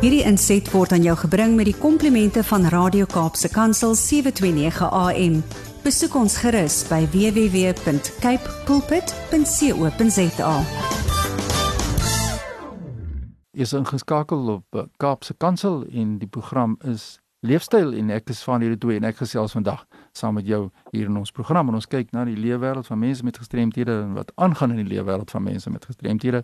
Hierdie inset word aan jou gebring met die komplimente van Radio Kaapse Kansel 729 AM. Besoek ons gerus by www.cape pulpit.co.za. Is ingeskakel op eh, Kaapse Kansel en die program is Leefstyl en ek is van hierdie twee en ek gesels vandag saam met jou hier in ons program en ons kyk na die leefwêreld van mense met gestremthede en wat aangaan in die leefwêreld van mense met gestremthede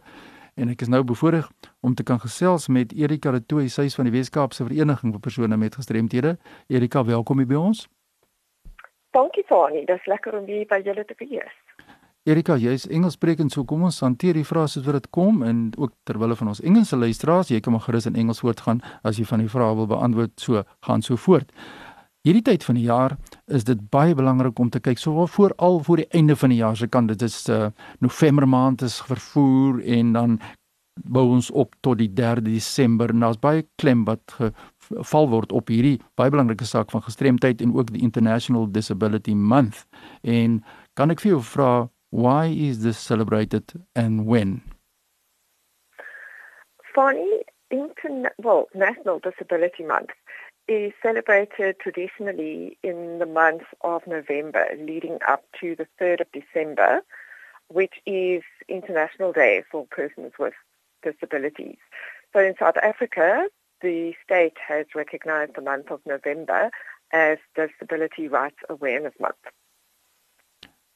en ek is nou bevoorreg om te kan gesels met Erika de Tooy, sy is van die Weskaapse Vereniging vir persone met gestremthede. Erika, welkom hier by ons. Dankie Fani, dit is lekker om hier by julle te wees. Erika, jy is Engelssprekend, so kom ons hanteer die vrae soos wat dit kom en ook terwyl van ons Engelse luisteraars, jy kan maar gerus in Engels voortgaan as jy van die vrae wil beantwoord, so gaan so voort. Hierdie tyd van die jaar is dit baie belangrik om te kyk so voor al voor die einde van die jaar se kant dit is uh, November maand is vervoer en dan bou ons op tot die 3 Desember. En daar's baie klem wat geval word op hierdie baie belangrike saak van gestremdheid en ook die International Disability Month. En kan ek vir jou vra why is this celebrated and when? Funny Interna well National Disability Month is celebrated traditionally in the month of November leading up to the 3rd of December, which is International Day for Persons with Disabilities. So in South Africa, the state has recognized the month of November as Disability Rights Awareness Month.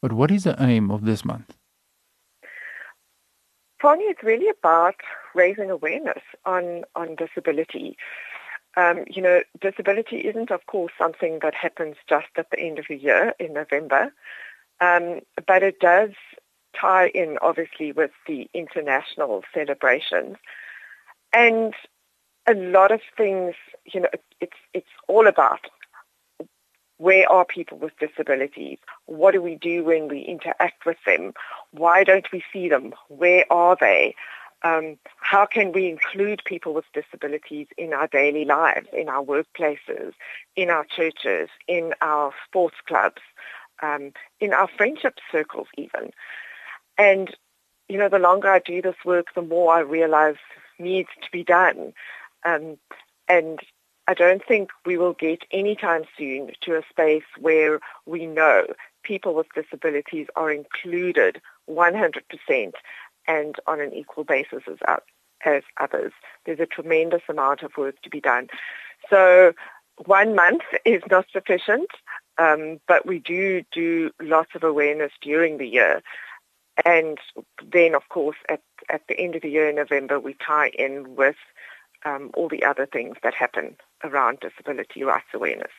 But what is the aim of this month? Tony, it's really about raising awareness on, on disability. Um, you know, disability isn't, of course, something that happens just at the end of the year in November, um, but it does tie in, obviously, with the international celebrations. And a lot of things, you know, it's it's all about where are people with disabilities? What do we do when we interact with them? Why don't we see them? Where are they? Um, how can we include people with disabilities in our daily lives, in our workplaces, in our churches, in our sports clubs, um, in our friendship circles even. And, you know, the longer I do this work, the more I realize needs to be done. Um, and I don't think we will get anytime soon to a space where we know people with disabilities are included 100% and on an equal basis as, as others. There's a tremendous amount of work to be done. So one month is not sufficient, um, but we do do lots of awareness during the year. And then, of course, at, at the end of the year in November, we tie in with um, all the other things that happen around disability rights awareness.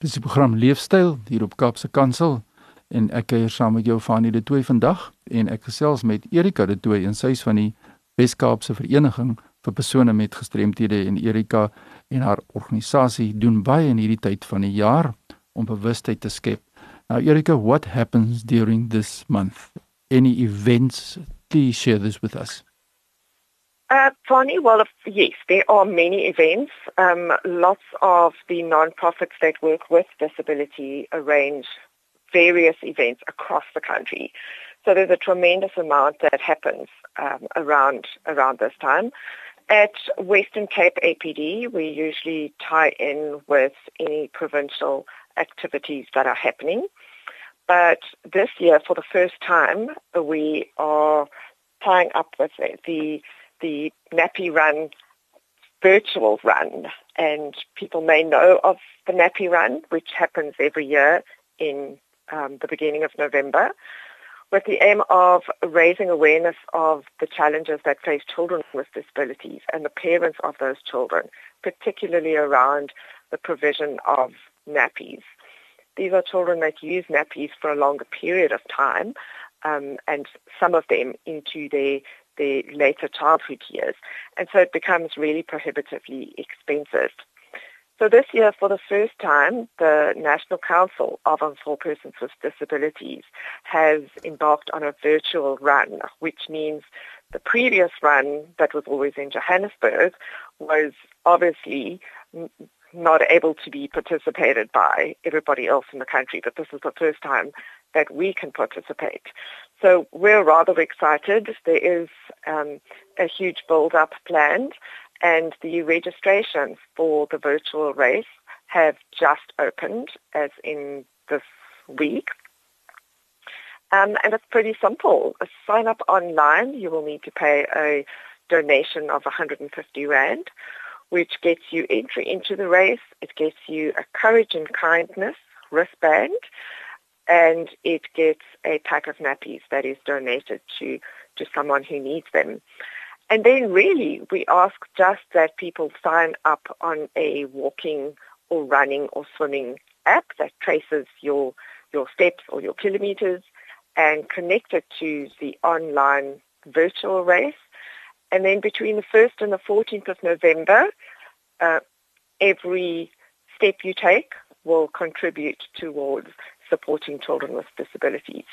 Dis die program Leefstyl hier op Kaapse Kansel en ek kuier saam met jou van die twee vandag en ek gesels met Erika de Tooi en sy is van die Wes-Kaapse Vereniging vir persone met gestremthede en Erika en haar organisasie doen baie in hierdie tyd van die jaar om bewustheid te skep. Nou Erika, what happens during this month? Any events? Please share this with us. Uh, funny, well, yes, there are many events. Um, lots of the non-profits that work with disability arrange various events across the country. So there's a tremendous amount that happens um, around around this time. At Western Cape APD, we usually tie in with any provincial activities that are happening. But this year, for the first time, we are tying up with the the Nappy Run virtual run, and people may know of the Nappy Run, which happens every year in um, the beginning of November with the aim of raising awareness of the challenges that face children with disabilities and the parents of those children, particularly around the provision of nappies. These are children that use nappies for a longer period of time um, and some of them into their, their later childhood years. And so it becomes really prohibitively expensive. So this year, for the first time, the National Council of Vulnerable Persons with Disabilities has embarked on a virtual run, which means the previous run that was always in Johannesburg was obviously not able to be participated by everybody else in the country, but this is the first time that we can participate. So we're rather excited. There is um, a huge build-up planned and the registrations for the virtual race have just opened, as in this week. Um, and it's pretty simple. Sign up online, you will need to pay a donation of 150 Rand, which gets you entry into the race. It gets you a courage and kindness wristband, and it gets a pack of nappies that is donated to, to someone who needs them. And then really we ask just that people sign up on a walking or running or swimming app that traces your, your steps or your kilometers and connect it to the online virtual race. And then between the 1st and the 14th of November, uh, every step you take will contribute towards supporting children with disabilities.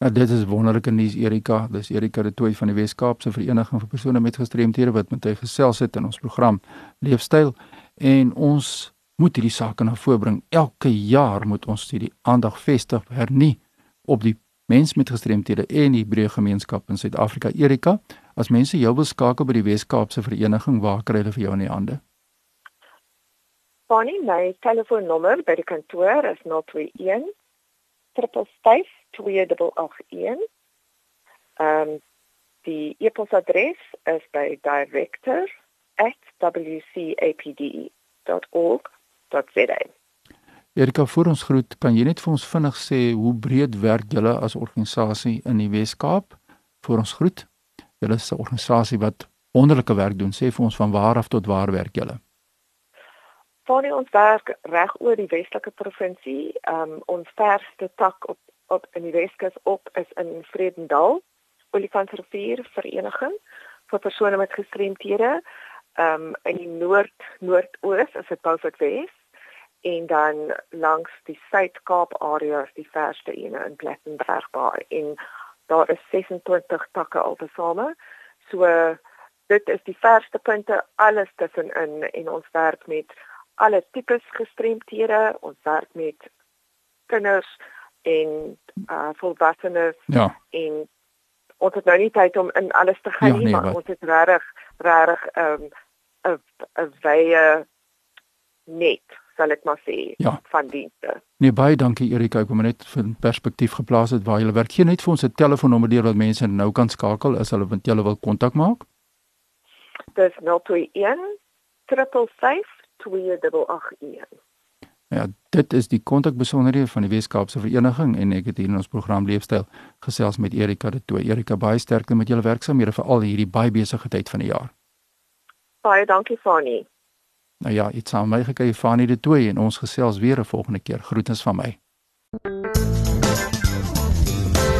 Nou dit is wonderlike nuus Erika. Dis Erika de Tooy van die Wes-Kaapse Vereniging vir persone met gestremthede wat met hy gesels het in ons program Leefstyl en ons moet hierdie sake na vore bring. Elke jaar moet ons hierdie aandag vestig hernie op die mens met gestremthede en die breë gemeenskap in Suid-Afrika. Erika, as mense jou wil skakel by die Wes-Kaapse Vereniging, waar kry hulle vir jou in die hande? Bonnie, my telefoonnommer by die kantoor is 021 355 2881. Ehm um, die e-posadres is by director@wcapd.org.za. Erika, voor ons groet, kan jy net vir ons vinnig sê hoe breed werk julle as organisasie in die Wes-Kaap? Voor ons groet. Julle is 'n organisasie wat wonderlike werk doen. Sê vir ons van waar af tot waar werk julle? Van ons werk reg oor die Weselike provinsie. Ehm um, ons verste tak op op in die Weskus op is in Vredendal, Olifantsrivier Vereniging vir persone met gestremthede. Ehm um, in die noord noordoos is dit Beaufort Wes en dan langs die Suid-Kaap area is die verste ene in Plettenberg Bay en daar is 26 takke altesaame. So dit is die verste punte alles tussenin en ons werk met alle tipes gestremthede, ons werk met kinders en uh volwassenes ja. en ons het nou nie tyd om in alles te gaan ja, nie, nee, maar wat? ons het regtig regtig um 'n 'n wye net sal ek maar sê ja. van dienste. Nee baie dankie Erika, ek kom net vir perspektief geplaas het waar jy werk. Gee net vir ons 'n telefoonnommer deur wat mense nou kan skakel as hulle met julle wil kontak maak. Dis 021 355 2881. Ja, dit is die kontakbesonderhede van die Weskaapse Vereniging en ek het hier in ons program Leefstyl gesels met Erika de Tooy. Erika, baie sterkte met julle werksamehede vir al hierdie baie besige tyd van die jaar. Baie dankie Fani. Nou ja, iets aan my gekry Fani de Tooy en ons gesels weer 'n volgende keer. Groetens van my.